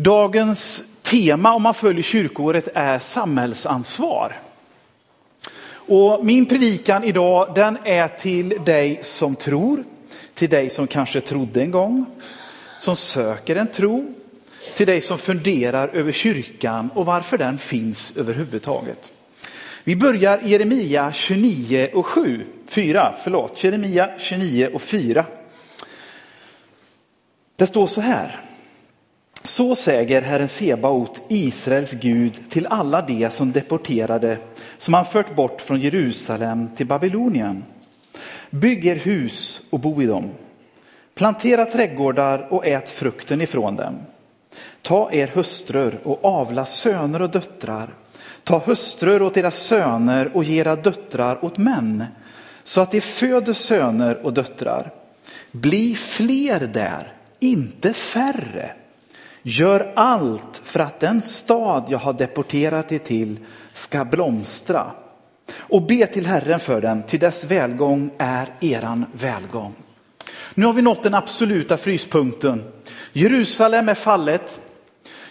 Dagens tema om man följer kyrkoåret är samhällsansvar. Och min predikan idag den är till dig som tror, till dig som kanske trodde en gång, som söker en tro, till dig som funderar över kyrkan och varför den finns överhuvudtaget. Vi börjar i Jeremia 29 och 7, 4, förlåt, Jeremia 29 och 4. Det står så här. Så säger Herren Sebaot, Israels Gud, till alla de som deporterade, som han fört bort från Jerusalem till Babylonien. Bygg er hus och bo i dem. Plantera trädgårdar och ät frukten ifrån dem. Ta er hustrur och avla söner och döttrar. Ta hustrur åt era söner och ge era döttrar åt män, så att de föder söner och döttrar. Bli fler där, inte färre. Gör allt för att den stad jag har deporterat er till ska blomstra. Och be till Herren för den, ty dess välgång är eran välgång. Nu har vi nått den absoluta fryspunkten. Jerusalem är fallet.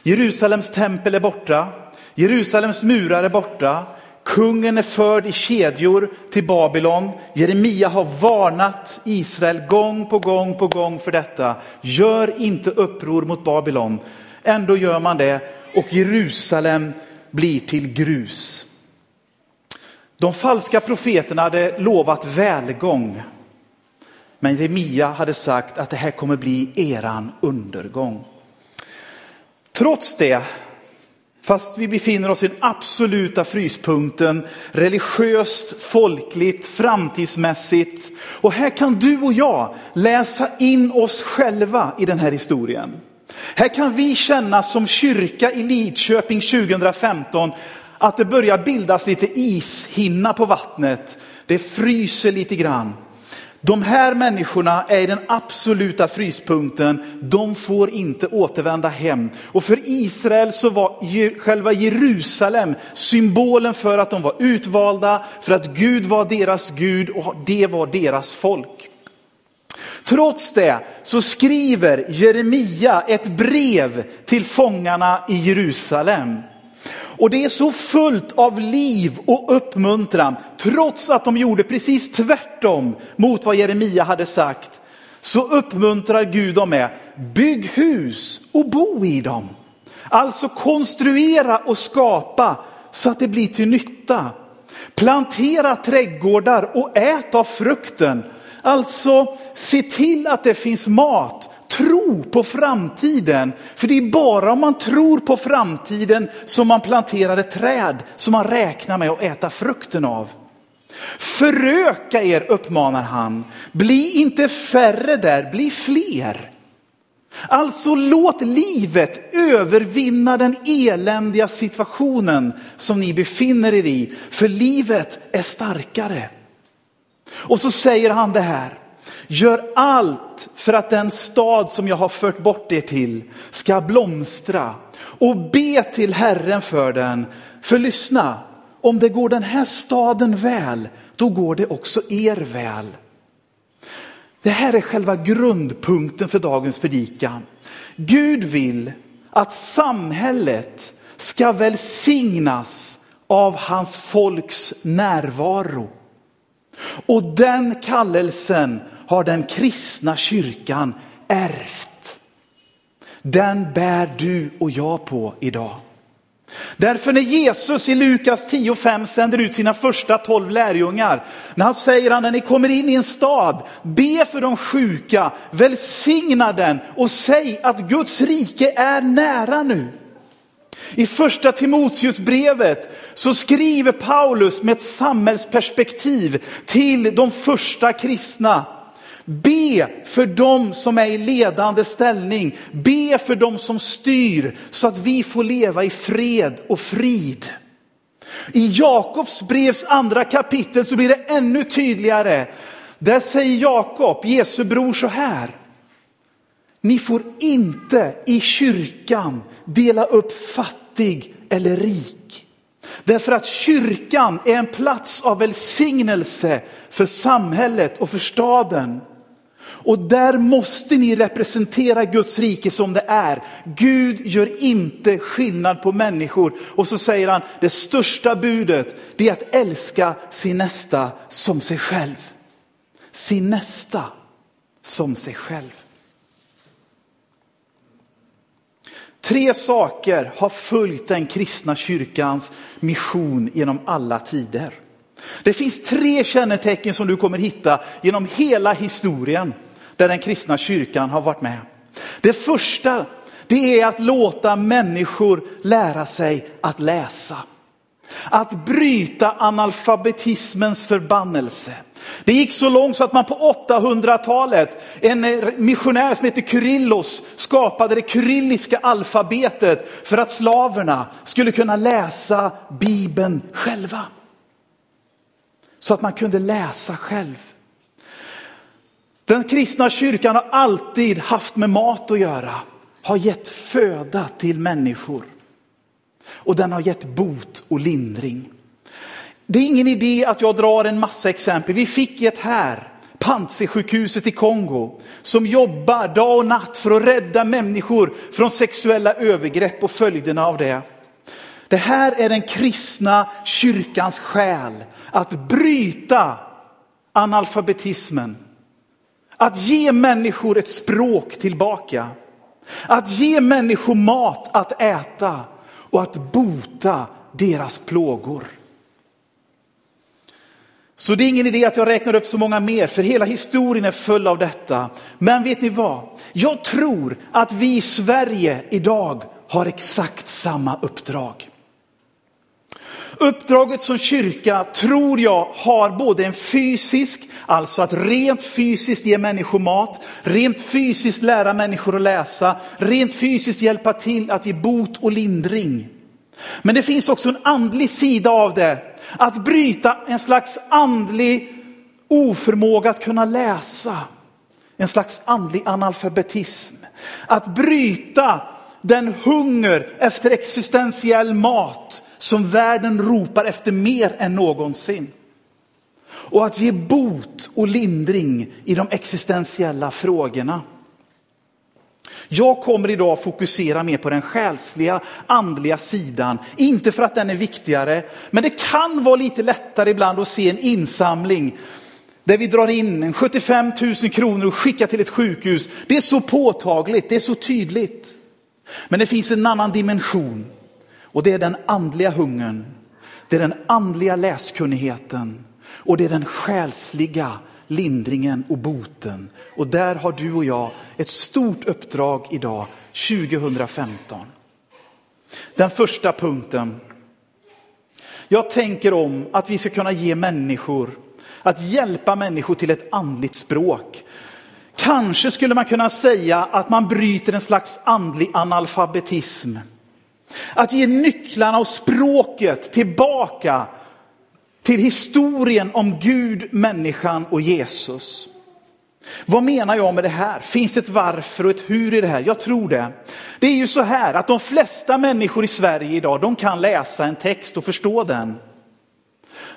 Jerusalems tempel är borta. Jerusalems murar är borta. Kungen är förd i kedjor till Babylon. Jeremia har varnat Israel gång på gång på gång för detta. Gör inte uppror mot Babylon. Ändå gör man det och Jerusalem blir till grus. De falska profeterna hade lovat välgång. Men Jeremia hade sagt att det här kommer bli eran undergång. Trots det Fast vi befinner oss i den absoluta fryspunkten, religiöst, folkligt, framtidsmässigt. Och här kan du och jag läsa in oss själva i den här historien. Här kan vi känna som kyrka i Lidköping 2015 att det börjar bildas lite ishinna på vattnet. Det fryser lite grann. De här människorna är i den absoluta fryspunkten. De får inte återvända hem. Och för Israel så var själva Jerusalem symbolen för att de var utvalda, för att Gud var deras Gud och det var deras folk. Trots det så skriver Jeremia ett brev till fångarna i Jerusalem. Och det är så fullt av liv och uppmuntran, trots att de gjorde precis tvärtom mot vad Jeremia hade sagt. Så uppmuntrar Gud dem med, bygg hus och bo i dem. Alltså konstruera och skapa så att det blir till nytta. Plantera trädgårdar och ät av frukten. Alltså se till att det finns mat tro på framtiden. För det är bara om man tror på framtiden som man planterar ett träd som man räknar med att äta frukten av. Föröka er, uppmanar han. Bli inte färre där, bli fler. Alltså låt livet övervinna den eländiga situationen som ni befinner er i, för livet är starkare. Och så säger han det här. Gör allt för att den stad som jag har fört bort er till ska blomstra och be till Herren för den. För lyssna, om det går den här staden väl, då går det också er väl. Det här är själva grundpunkten för dagens predikan. Gud vill att samhället ska välsignas av hans folks närvaro. Och den kallelsen har den kristna kyrkan ärvt. Den bär du och jag på idag. Därför när Jesus i Lukas 10.5 sänder ut sina första tolv lärjungar, när han säger att när ni kommer in i en stad, be för de sjuka, välsigna den och säg att Guds rike är nära nu. I första Timoteusbrevet så skriver Paulus med ett samhällsperspektiv till de första kristna. Be för dem som är i ledande ställning. Be för dem som styr så att vi får leva i fred och frid. I Jakobs brevs andra kapitel så blir det ännu tydligare. Där säger Jakob, Jesu bror så här. Ni får inte i kyrkan dela upp fattig eller rik. Därför att kyrkan är en plats av välsignelse för samhället och för staden. Och där måste ni representera Guds rike som det är. Gud gör inte skillnad på människor. Och så säger han, det största budet det är att älska sin nästa som sig själv. Sin nästa som sig själv. Tre saker har följt den kristna kyrkans mission genom alla tider. Det finns tre kännetecken som du kommer hitta genom hela historien där den kristna kyrkan har varit med. Det första, det är att låta människor lära sig att läsa. Att bryta analfabetismens förbannelse. Det gick så långt så att man på 800-talet, en missionär som heter Kyrillos skapade det kyrilliska alfabetet för att slaverna skulle kunna läsa Bibeln själva. Så att man kunde läsa själv. Den kristna kyrkan har alltid haft med mat att göra, har gett föda till människor. Och den har gett bot och lindring. Det är ingen idé att jag drar en massa exempel. Vi fick ett här, Panzisjukhuset i Kongo, som jobbar dag och natt för att rädda människor från sexuella övergrepp och följderna av det. Det här är den kristna kyrkans själ, att bryta analfabetismen. Att ge människor ett språk tillbaka. Att ge människor mat att äta och att bota deras plågor. Så det är ingen idé att jag räknar upp så många mer, för hela historien är full av detta. Men vet ni vad? Jag tror att vi i Sverige idag har exakt samma uppdrag. Uppdraget som kyrka tror jag har både en fysisk, alltså att rent fysiskt ge människor mat, rent fysiskt lära människor att läsa, rent fysiskt hjälpa till att ge bot och lindring. Men det finns också en andlig sida av det, att bryta en slags andlig oförmåga att kunna läsa. En slags andlig analfabetism. Att bryta den hunger efter existentiell mat som världen ropar efter mer än någonsin. Och att ge bot och lindring i de existentiella frågorna. Jag kommer idag fokusera mer på den själsliga, andliga sidan. Inte för att den är viktigare, men det kan vara lite lättare ibland att se en insamling där vi drar in 75 000 kronor och skickar till ett sjukhus. Det är så påtagligt, det är så tydligt. Men det finns en annan dimension och det är den andliga hungern, det är den andliga läskunnigheten och det är den själsliga lindringen och boten. Och där har du och jag ett stort uppdrag idag, 2015. Den första punkten. Jag tänker om att vi ska kunna ge människor, att hjälpa människor till ett andligt språk. Kanske skulle man kunna säga att man bryter en slags andlig analfabetism. Att ge nycklarna och språket tillbaka till historien om Gud, människan och Jesus. Vad menar jag med det här? Finns det ett varför och ett hur i det här? Jag tror det. Det är ju så här att de flesta människor i Sverige idag, de kan läsa en text och förstå den.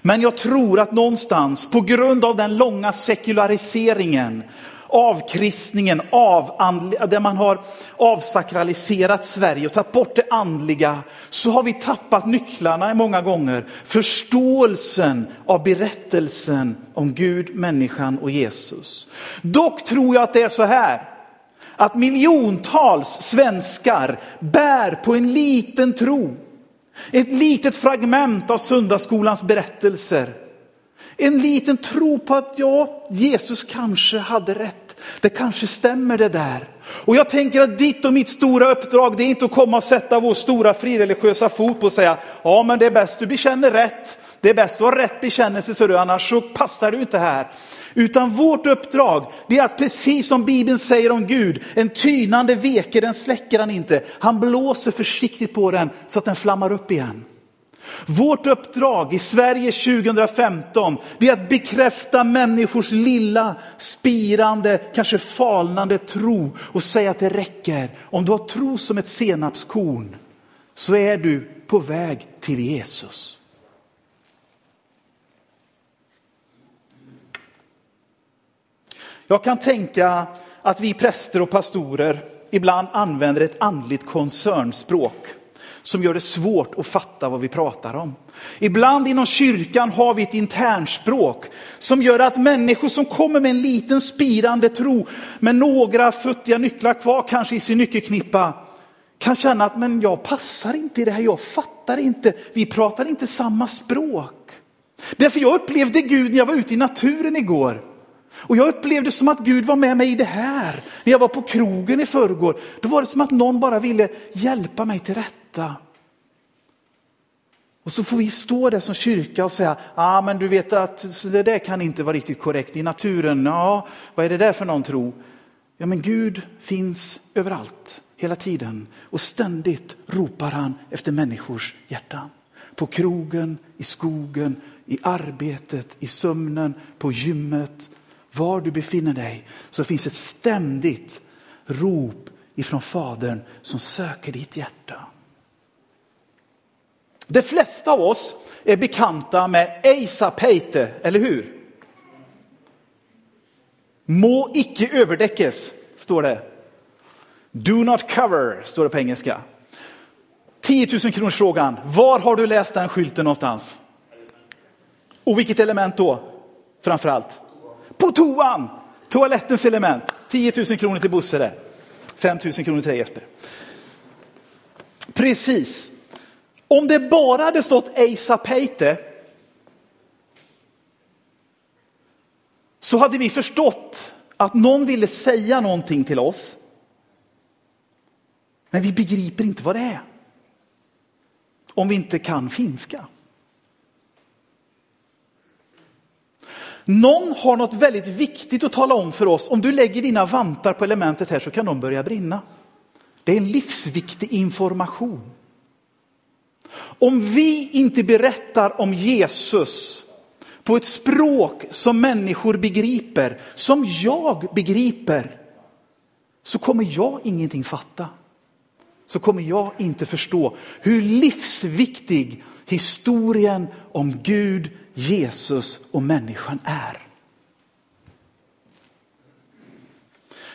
Men jag tror att någonstans på grund av den långa sekulariseringen avkristningen, av, där man har avsakraliserat Sverige och tagit bort det andliga, så har vi tappat nycklarna många gånger. Förståelsen av berättelsen om Gud, människan och Jesus. Dock tror jag att det är så här, att miljontals svenskar bär på en liten tro. Ett litet fragment av söndagsskolans berättelser. En liten tro på att ja, Jesus kanske hade rätt. Det kanske stämmer det där. Och jag tänker att ditt och mitt stora uppdrag, det är inte att komma och sätta vår stora frireligiösa fot på och säga, ja men det är bäst du bekänner rätt. Det är bäst du har rätt bekännelse så du, annars så passar du inte här. Utan vårt uppdrag, det är att precis som Bibeln säger om Gud, en tynande veke, den släcker han inte. Han blåser försiktigt på den så att den flammar upp igen. Vårt uppdrag i Sverige 2015, det är att bekräfta människors lilla, spirande, kanske falnande tro och säga att det räcker. Om du har tro som ett senapskorn så är du på väg till Jesus. Jag kan tänka att vi präster och pastorer ibland använder ett andligt koncernspråk som gör det svårt att fatta vad vi pratar om. Ibland inom kyrkan har vi ett internspråk som gör att människor som kommer med en liten spirande tro med några futtiga nycklar kvar kanske i sin nyckelknippa kan känna att men jag passar inte i det här, jag fattar inte, vi pratar inte samma språk. Därför jag upplevde Gud när jag var ute i naturen igår. Och jag upplevde som att Gud var med mig i det här. När jag var på krogen i förrgår, då var det som att någon bara ville hjälpa mig till detta. Och så får vi stå där som kyrka och säga, ja ah, men du vet att det där kan inte vara riktigt korrekt i naturen. Ja, vad är det där för någon tro? Ja men Gud finns överallt, hela tiden. Och ständigt ropar han efter människors hjärtan. På krogen, i skogen, i arbetet, i sömnen, på gymmet. Var du befinner dig så finns ett ständigt rop ifrån Fadern som söker ditt hjärta. De flesta av oss är bekanta med Eisa Peite, eller hur? Må icke överdäckes, står det. Do not cover, står det på engelska. 10 000 kronors frågan. Var har du läst den skylten någonstans? Och vilket element då? Framför allt? På toan! Toalettens element. 10 000 kronor till Bosse 5 000 kronor till dig Jesper. Precis. Om det bara hade stått Eisa Peite så hade vi förstått att någon ville säga någonting till oss. Men vi begriper inte vad det är. Om vi inte kan finska. Någon har något väldigt viktigt att tala om för oss. Om du lägger dina vantar på elementet här så kan de börja brinna. Det är en livsviktig information. Om vi inte berättar om Jesus på ett språk som människor begriper, som jag begriper, så kommer jag ingenting fatta. Så kommer jag inte förstå hur livsviktig historien om Gud, Jesus och människan är.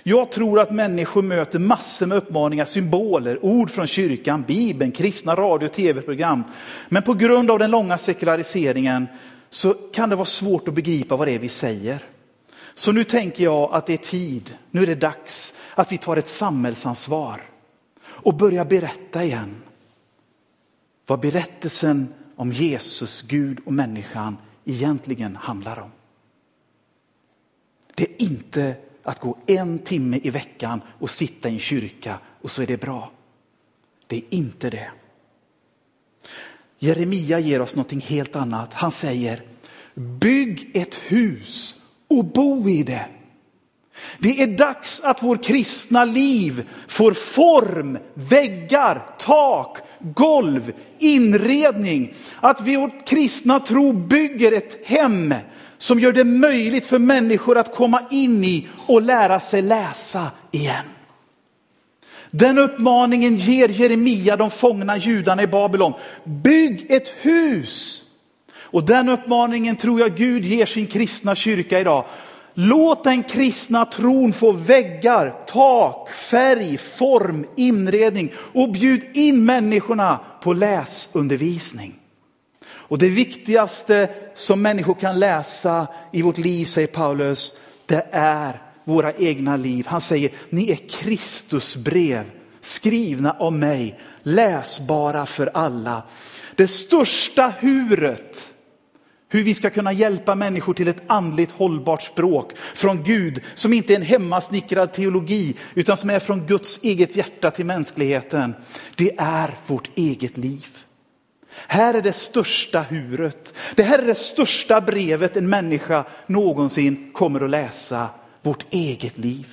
Jag tror att människor möter massor med uppmaningar, symboler, ord från kyrkan, Bibeln, kristna radio och tv-program. Men på grund av den långa sekulariseringen så kan det vara svårt att begripa vad det är vi säger. Så nu tänker jag att det är tid, nu är det dags att vi tar ett samhällsansvar och börjar berätta igen. Vad berättelsen om Jesus, Gud och människan egentligen handlar om. Det är inte att gå en timme i veckan och sitta i en kyrka och så är det bra. Det är inte det. Jeremia ger oss någonting helt annat. Han säger, bygg ett hus och bo i det. Det är dags att vår kristna liv får form, väggar, tak, golv, inredning. Att vår kristna tro bygger ett hem som gör det möjligt för människor att komma in i och lära sig läsa igen. Den uppmaningen ger Jeremia de fångna judarna i Babylon. Bygg ett hus. Och den uppmaningen tror jag Gud ger sin kristna kyrka idag. Låt den kristna tron få väggar, tak, färg, form, inredning och bjud in människorna på läsundervisning. Och det viktigaste som människor kan läsa i vårt liv, säger Paulus, det är våra egna liv. Han säger, ni är Kristusbrev skrivna av mig, läsbara för alla. Det största huret hur vi ska kunna hjälpa människor till ett andligt hållbart språk från Gud som inte är en hemmasnickrad teologi utan som är från Guds eget hjärta till mänskligheten. Det är vårt eget liv. Här är det största huret. Det här är det största brevet en människa någonsin kommer att läsa. Vårt eget liv.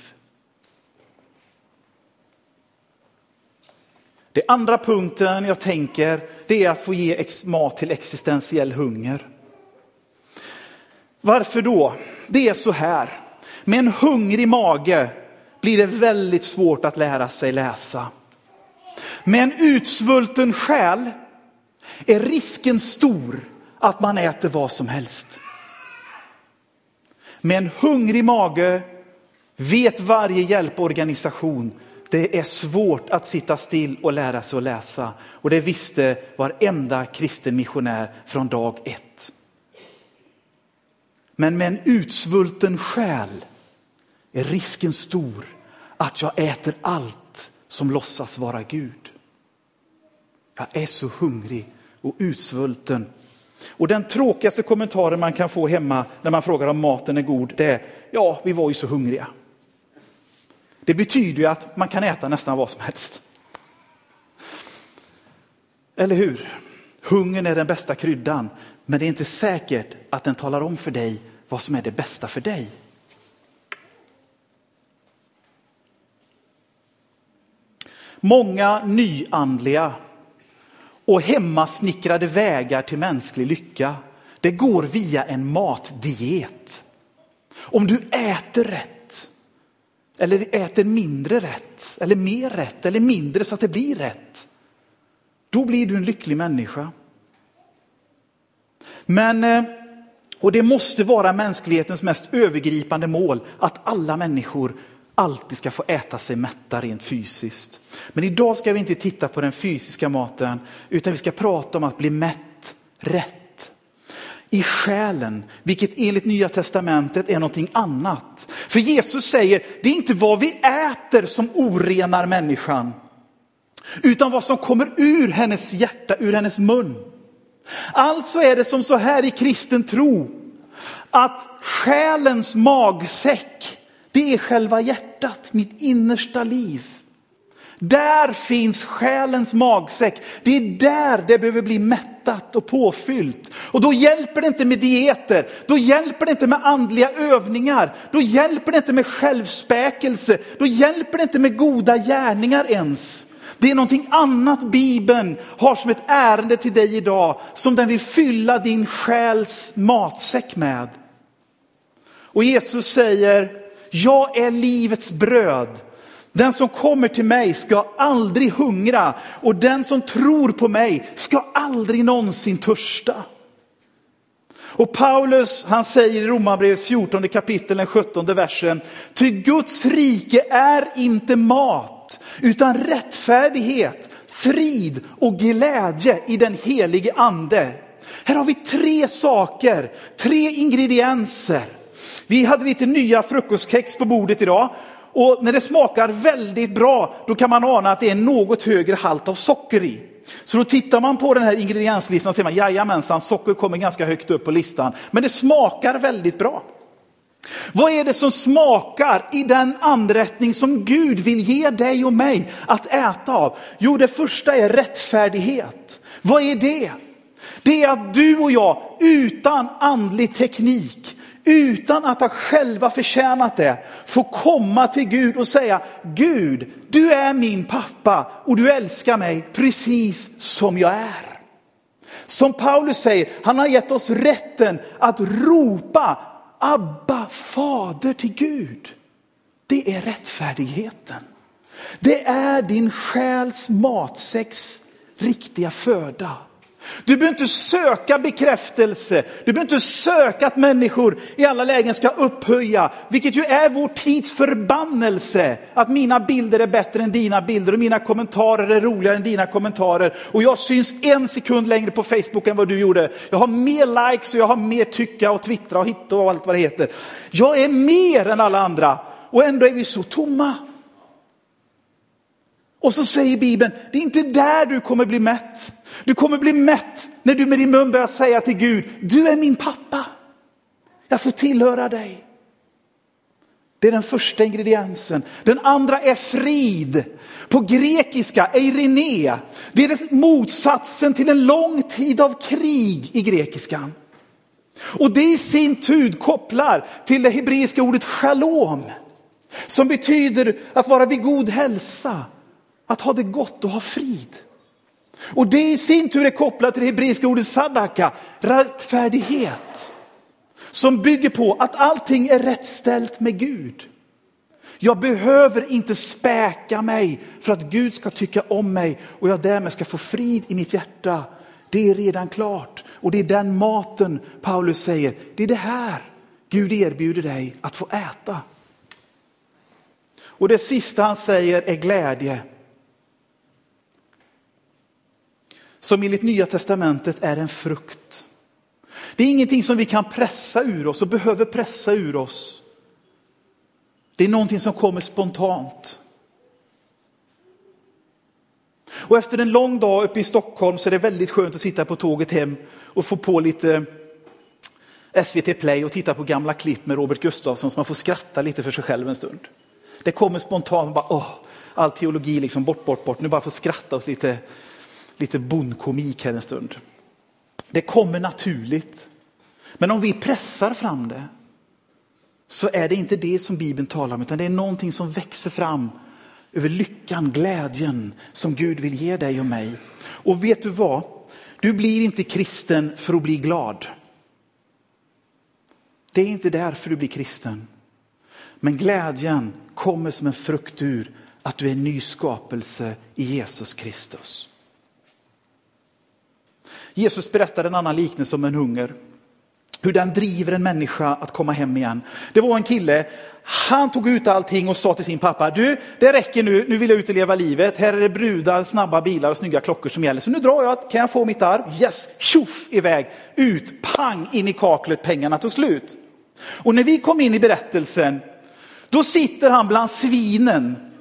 Det andra punkten jag tänker, det är att få ge mat till existentiell hunger. Varför då? Det är så här. Med en hungrig mage blir det väldigt svårt att lära sig läsa. Med en utsvulten själ är risken stor att man äter vad som helst. Med en hungrig mage vet varje hjälporganisation det är svårt att sitta still och lära sig att läsa. Och det visste varenda kristen missionär från dag ett. Men med en utsvulten själ är risken stor att jag äter allt som låtsas vara Gud. Jag är så hungrig och utsvulten. Och den tråkigaste kommentaren man kan få hemma när man frågar om maten är god, det är ja, vi var ju så hungriga. Det betyder ju att man kan äta nästan vad som helst. Eller hur? Hungern är den bästa kryddan, men det är inte säkert att den talar om för dig vad som är det bästa för dig. Många nyandliga och hemmasnickrade vägar till mänsklig lycka, det går via en matdiet. Om du äter rätt, eller äter mindre rätt, eller mer rätt, eller mindre så att det blir rätt, då blir du en lycklig människa. Men, eh, och det måste vara mänsklighetens mest övergripande mål, att alla människor alltid ska få äta sig mätta rent fysiskt. Men idag ska vi inte titta på den fysiska maten, utan vi ska prata om att bli mätt rätt. I själen, vilket enligt Nya Testamentet är någonting annat. För Jesus säger, det är inte vad vi äter som orenar människan, utan vad som kommer ur hennes hjärta, ur hennes mun. Alltså är det som så här i kristen tro, att själens magsäck det är själva hjärtat, mitt innersta liv. Där finns själens magsäck. Det är där det behöver bli mättat och påfyllt. Och då hjälper det inte med dieter, då hjälper det inte med andliga övningar, då hjälper det inte med självspäkelse, då hjälper det inte med goda gärningar ens. Det är någonting annat Bibeln har som ett ärende till dig idag, som den vill fylla din själs matsäck med. Och Jesus säger, jag är livets bröd. Den som kommer till mig ska aldrig hungra och den som tror på mig ska aldrig någonsin törsta. Och Paulus han säger i Romarbrevets 14 kapitel, den 17 versen, ty Guds rike är inte mat, utan rättfärdighet, frid och glädje i den helige ande. Här har vi tre saker, tre ingredienser vi hade lite nya frukostkex på bordet idag. Och när det smakar väldigt bra, då kan man ana att det är något högre halt av socker i. Så då tittar man på den här ingredienslistan och ser man, jajamensan, socker kommer ganska högt upp på listan. Men det smakar väldigt bra. Vad är det som smakar i den anrättning som Gud vill ge dig och mig att äta av? Jo, det första är rättfärdighet. Vad är det? Det är att du och jag utan andlig teknik utan att ha själva förtjänat det, få komma till Gud och säga, Gud, du är min pappa och du älskar mig precis som jag är. Som Paulus säger, han har gett oss rätten att ropa Abba fader till Gud. Det är rättfärdigheten. Det är din själs matsäcks riktiga föda. Du behöver inte söka bekräftelse. Du behöver inte söka att människor i alla lägen ska upphöja, vilket ju är vår tids förbannelse. Att mina bilder är bättre än dina bilder och mina kommentarer är roligare än dina kommentarer. Och jag syns en sekund längre på Facebook än vad du gjorde. Jag har mer likes och jag har mer tycka och twittra och hitta och allt vad det heter. Jag är mer än alla andra och ändå är vi så tomma. Och så säger Bibeln, det är inte där du kommer bli mätt. Du kommer bli mätt när du med din mun börjar säga till Gud, du är min pappa. Jag får tillhöra dig. Det är den första ingrediensen. Den andra är frid. På grekiska, eirene. Det är motsatsen till en lång tid av krig i grekiskan. Och det i sin tur kopplar till det hebreiska ordet shalom. Som betyder att vara vid god hälsa, att ha det gott och ha frid. Och det i sin tur är kopplat till det hebreiska ordet sadaka, rättfärdighet. Som bygger på att allting är rättställt med Gud. Jag behöver inte späka mig för att Gud ska tycka om mig och jag därmed ska få frid i mitt hjärta. Det är redan klart och det är den maten Paulus säger, det är det här Gud erbjuder dig att få äta. Och det sista han säger är glädje. Som enligt Nya Testamentet är en frukt. Det är ingenting som vi kan pressa ur oss och behöver pressa ur oss. Det är någonting som kommer spontant. Och efter en lång dag uppe i Stockholm så är det väldigt skönt att sitta på tåget hem och få på lite SVT Play och titta på gamla klipp med Robert Gustafsson så man får skratta lite för sig själv en stund. Det kommer spontant, bara, åh, all teologi liksom bort, bort, bort. Nu bara få skratta åt lite, lite bondkomik här en stund. Det kommer naturligt. Men om vi pressar fram det så är det inte det som Bibeln talar om, utan det är någonting som växer fram över lyckan, glädjen som Gud vill ge dig och mig. Och vet du vad? Du blir inte kristen för att bli glad. Det är inte därför du blir kristen. Men glädjen kommer som en frukt ur att du är en ny skapelse i Jesus Kristus. Jesus berättar en annan liknelse om en hunger. Hur den driver en människa att komma hem igen. Det var en kille, han tog ut allting och sa till sin pappa, du det räcker nu, nu vill jag ut och leva livet. Här är det brudar, snabba bilar och snygga klockor som gäller. Så nu drar jag, kan jag få mitt arv? Yes, tjoff iväg, ut, pang in i kaklet, pengarna tog slut. Och när vi kom in i berättelsen, då sitter han bland svinen.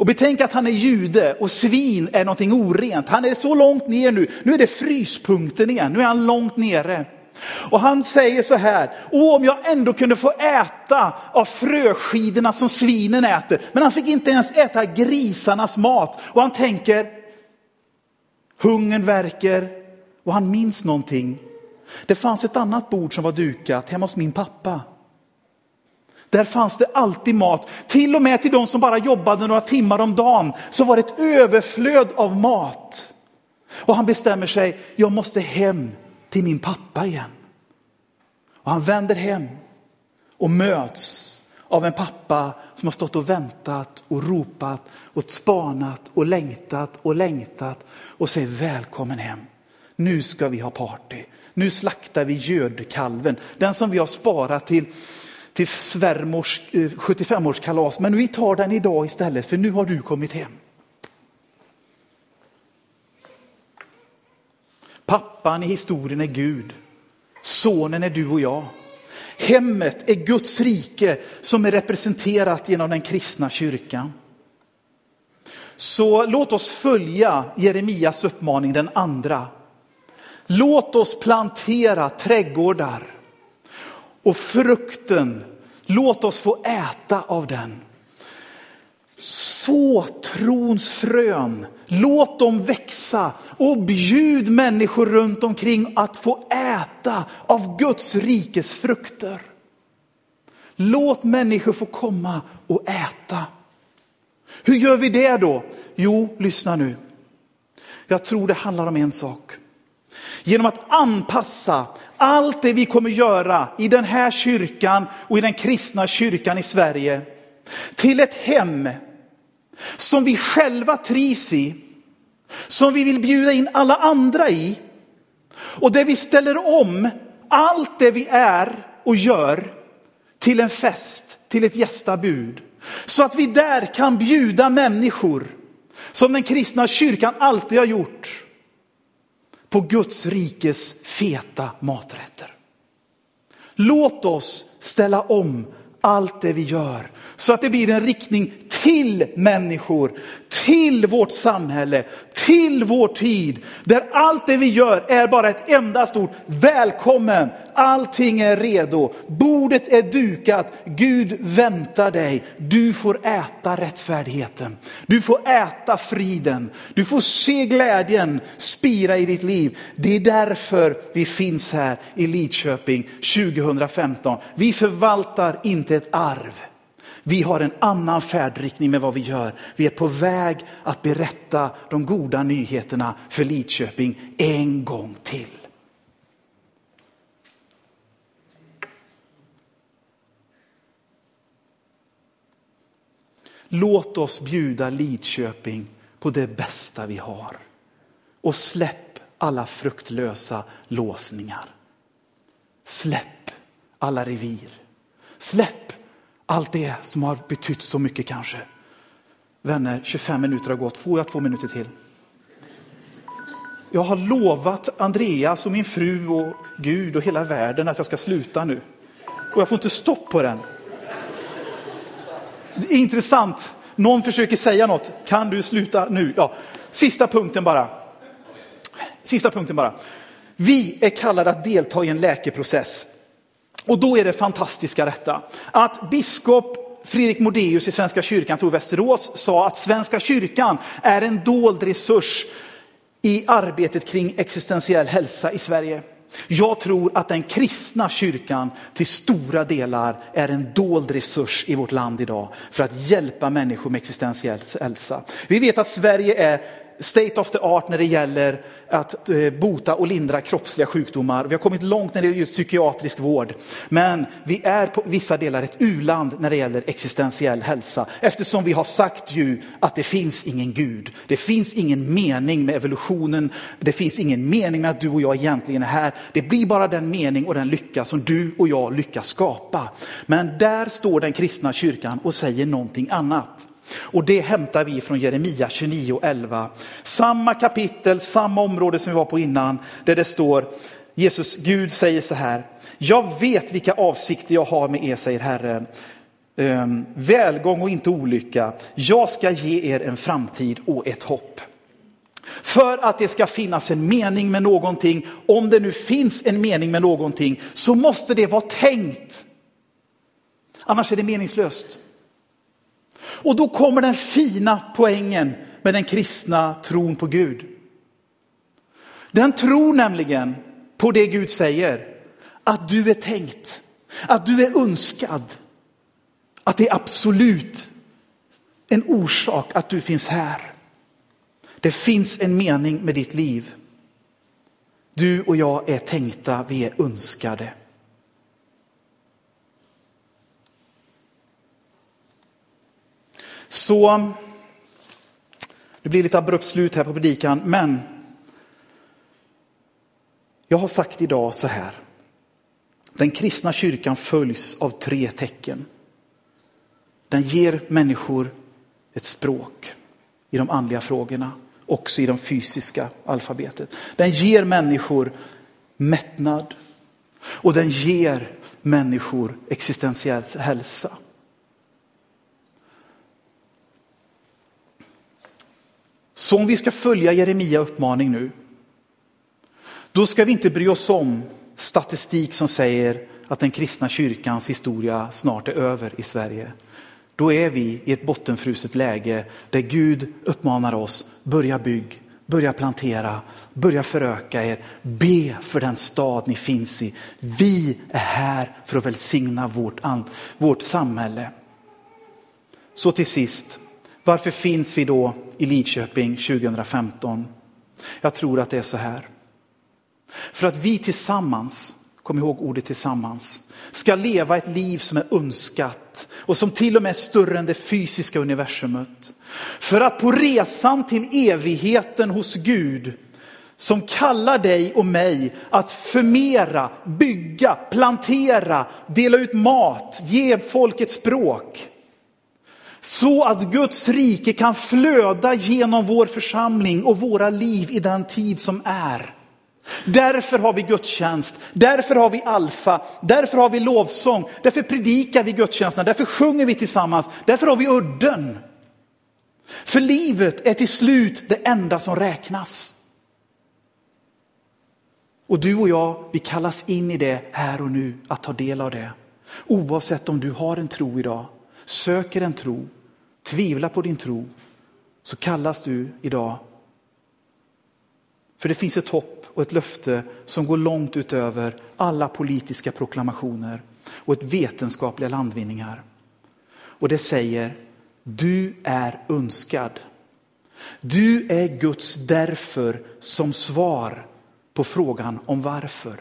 Och betänk att han är jude och svin är någonting orent. Han är så långt ner nu, nu är det fryspunkten igen, nu är han långt nere. Och han säger så här, Åh, om jag ändå kunde få äta av fröskidorna som svinen äter. Men han fick inte ens äta grisarnas mat. Och han tänker, hungern verkar och han minns någonting. Det fanns ett annat bord som var dukat hemma hos min pappa. Där fanns det alltid mat. Till och med till de som bara jobbade några timmar om dagen så var det ett överflöd av mat. Och han bestämmer sig, jag måste hem till min pappa igen. Och han vänder hem och möts av en pappa som har stått och väntat och ropat och spanat och längtat och längtat och säger välkommen hem. Nu ska vi ha party. Nu slaktar vi gödkalven, den som vi har sparat till, till svärmors eh, 75-årskalas. Men vi tar den idag istället för nu har du kommit hem. Pappan i historien är Gud. Sonen är du och jag. Hemmet är Guds rike som är representerat genom den kristna kyrkan. Så låt oss följa Jeremias uppmaning, den andra. Låt oss plantera trädgårdar och frukten, låt oss få äta av den. Så trons frön, låt dem växa och bjud människor runt omkring att få äta av Guds rikes frukter. Låt människor få komma och äta. Hur gör vi det då? Jo, lyssna nu. Jag tror det handlar om en sak. Genom att anpassa allt det vi kommer göra i den här kyrkan och i den kristna kyrkan i Sverige till ett hem som vi själva trivs i, som vi vill bjuda in alla andra i och där vi ställer om allt det vi är och gör till en fest, till ett gästabud. Så att vi där kan bjuda människor som den kristna kyrkan alltid har gjort på Guds rikes feta maträtter. Låt oss ställa om allt det vi gör så att det blir en riktning till människor, till vårt samhälle, till vår tid. Där allt det vi gör är bara ett enda stort välkommen. Allting är redo. Bordet är dukat. Gud väntar dig. Du får äta rättfärdigheten. Du får äta friden. Du får se glädjen spira i ditt liv. Det är därför vi finns här i Lidköping 2015. Vi förvaltar inte ett arv. Vi har en annan färdriktning med vad vi gör. Vi är på väg att berätta de goda nyheterna för Lidköping en gång till. Låt oss bjuda Lidköping på det bästa vi har. Och släpp alla fruktlösa låsningar. Släpp alla revir. Släpp allt det som har betytt så mycket kanske. Vänner, 25 minuter har gått. Får jag två minuter till? Jag har lovat Andreas och min fru och Gud och hela världen att jag ska sluta nu. Och jag får inte stopp på den. Det är intressant. Någon försöker säga något. Kan du sluta nu? Ja. Sista punkten bara. Sista punkten bara. Vi är kallade att delta i en läkeprocess. Och då är det fantastiska detta, att biskop Fredrik Modéus i Svenska kyrkan, tror Västerås, sa att Svenska kyrkan är en dold resurs i arbetet kring existentiell hälsa i Sverige. Jag tror att den kristna kyrkan till stora delar är en dold resurs i vårt land idag för att hjälpa människor med existentiell hälsa. Vi vet att Sverige är state of the art när det gäller att eh, bota och lindra kroppsliga sjukdomar. Vi har kommit långt när det gäller psykiatrisk vård. Men vi är på vissa delar ett uland när det gäller existentiell hälsa. Eftersom vi har sagt ju att det finns ingen Gud. Det finns ingen mening med evolutionen. Det finns ingen mening med att du och jag egentligen är här. Det blir bara den mening och den lycka som du och jag lyckas skapa. Men där står den kristna kyrkan och säger någonting annat. Och det hämtar vi från Jeremia 29.11. Samma kapitel, samma område som vi var på innan, där det står Jesus, Gud säger så här. Jag vet vilka avsikter jag har med er, säger Herren. Ehm, välgång och inte olycka. Jag ska ge er en framtid och ett hopp. För att det ska finnas en mening med någonting, om det nu finns en mening med någonting, så måste det vara tänkt. Annars är det meningslöst. Och då kommer den fina poängen med den kristna tron på Gud. Den tror nämligen på det Gud säger, att du är tänkt, att du är önskad, att det är absolut en orsak att du finns här. Det finns en mening med ditt liv. Du och jag är tänkta, vi är önskade. Så det blir lite abrupt slut här på predikan, men jag har sagt idag så här. Den kristna kyrkan följs av tre tecken. Den ger människor ett språk i de andliga frågorna, också i de fysiska alfabetet. Den ger människor mättnad och den ger människor existentiell hälsa. Så om vi ska följa Jeremia uppmaning nu, då ska vi inte bry oss om statistik som säger att den kristna kyrkans historia snart är över i Sverige. Då är vi i ett bottenfruset läge där Gud uppmanar oss, börja bygg, börja plantera, börja föröka er, be för den stad ni finns i. Vi är här för att välsigna vårt, vårt samhälle. Så till sist, varför finns vi då i Lidköping 2015? Jag tror att det är så här. För att vi tillsammans, kom ihåg ordet tillsammans, ska leva ett liv som är önskat och som till och med är större än det fysiska universumet. För att på resan till evigheten hos Gud som kallar dig och mig att förmera, bygga, plantera, dela ut mat, ge folk ett språk. Så att Guds rike kan flöda genom vår församling och våra liv i den tid som är. Därför har vi gudstjänst, därför har vi alfa, därför har vi lovsång, därför predikar vi gudstjänsten, därför sjunger vi tillsammans, därför har vi udden. För livet är till slut det enda som räknas. Och du och jag, vi kallas in i det här och nu, att ta del av det. Oavsett om du har en tro idag söker en tro, tvivlar på din tro, så kallas du idag. För det finns ett hopp och ett löfte som går långt utöver alla politiska proklamationer och ett vetenskapliga landvinningar. Och det säger, du är önskad. Du är Guds därför som svar på frågan om varför.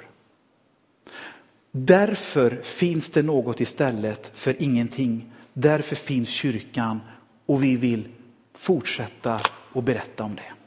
Därför finns det något istället för ingenting. Därför finns kyrkan och vi vill fortsätta att berätta om det.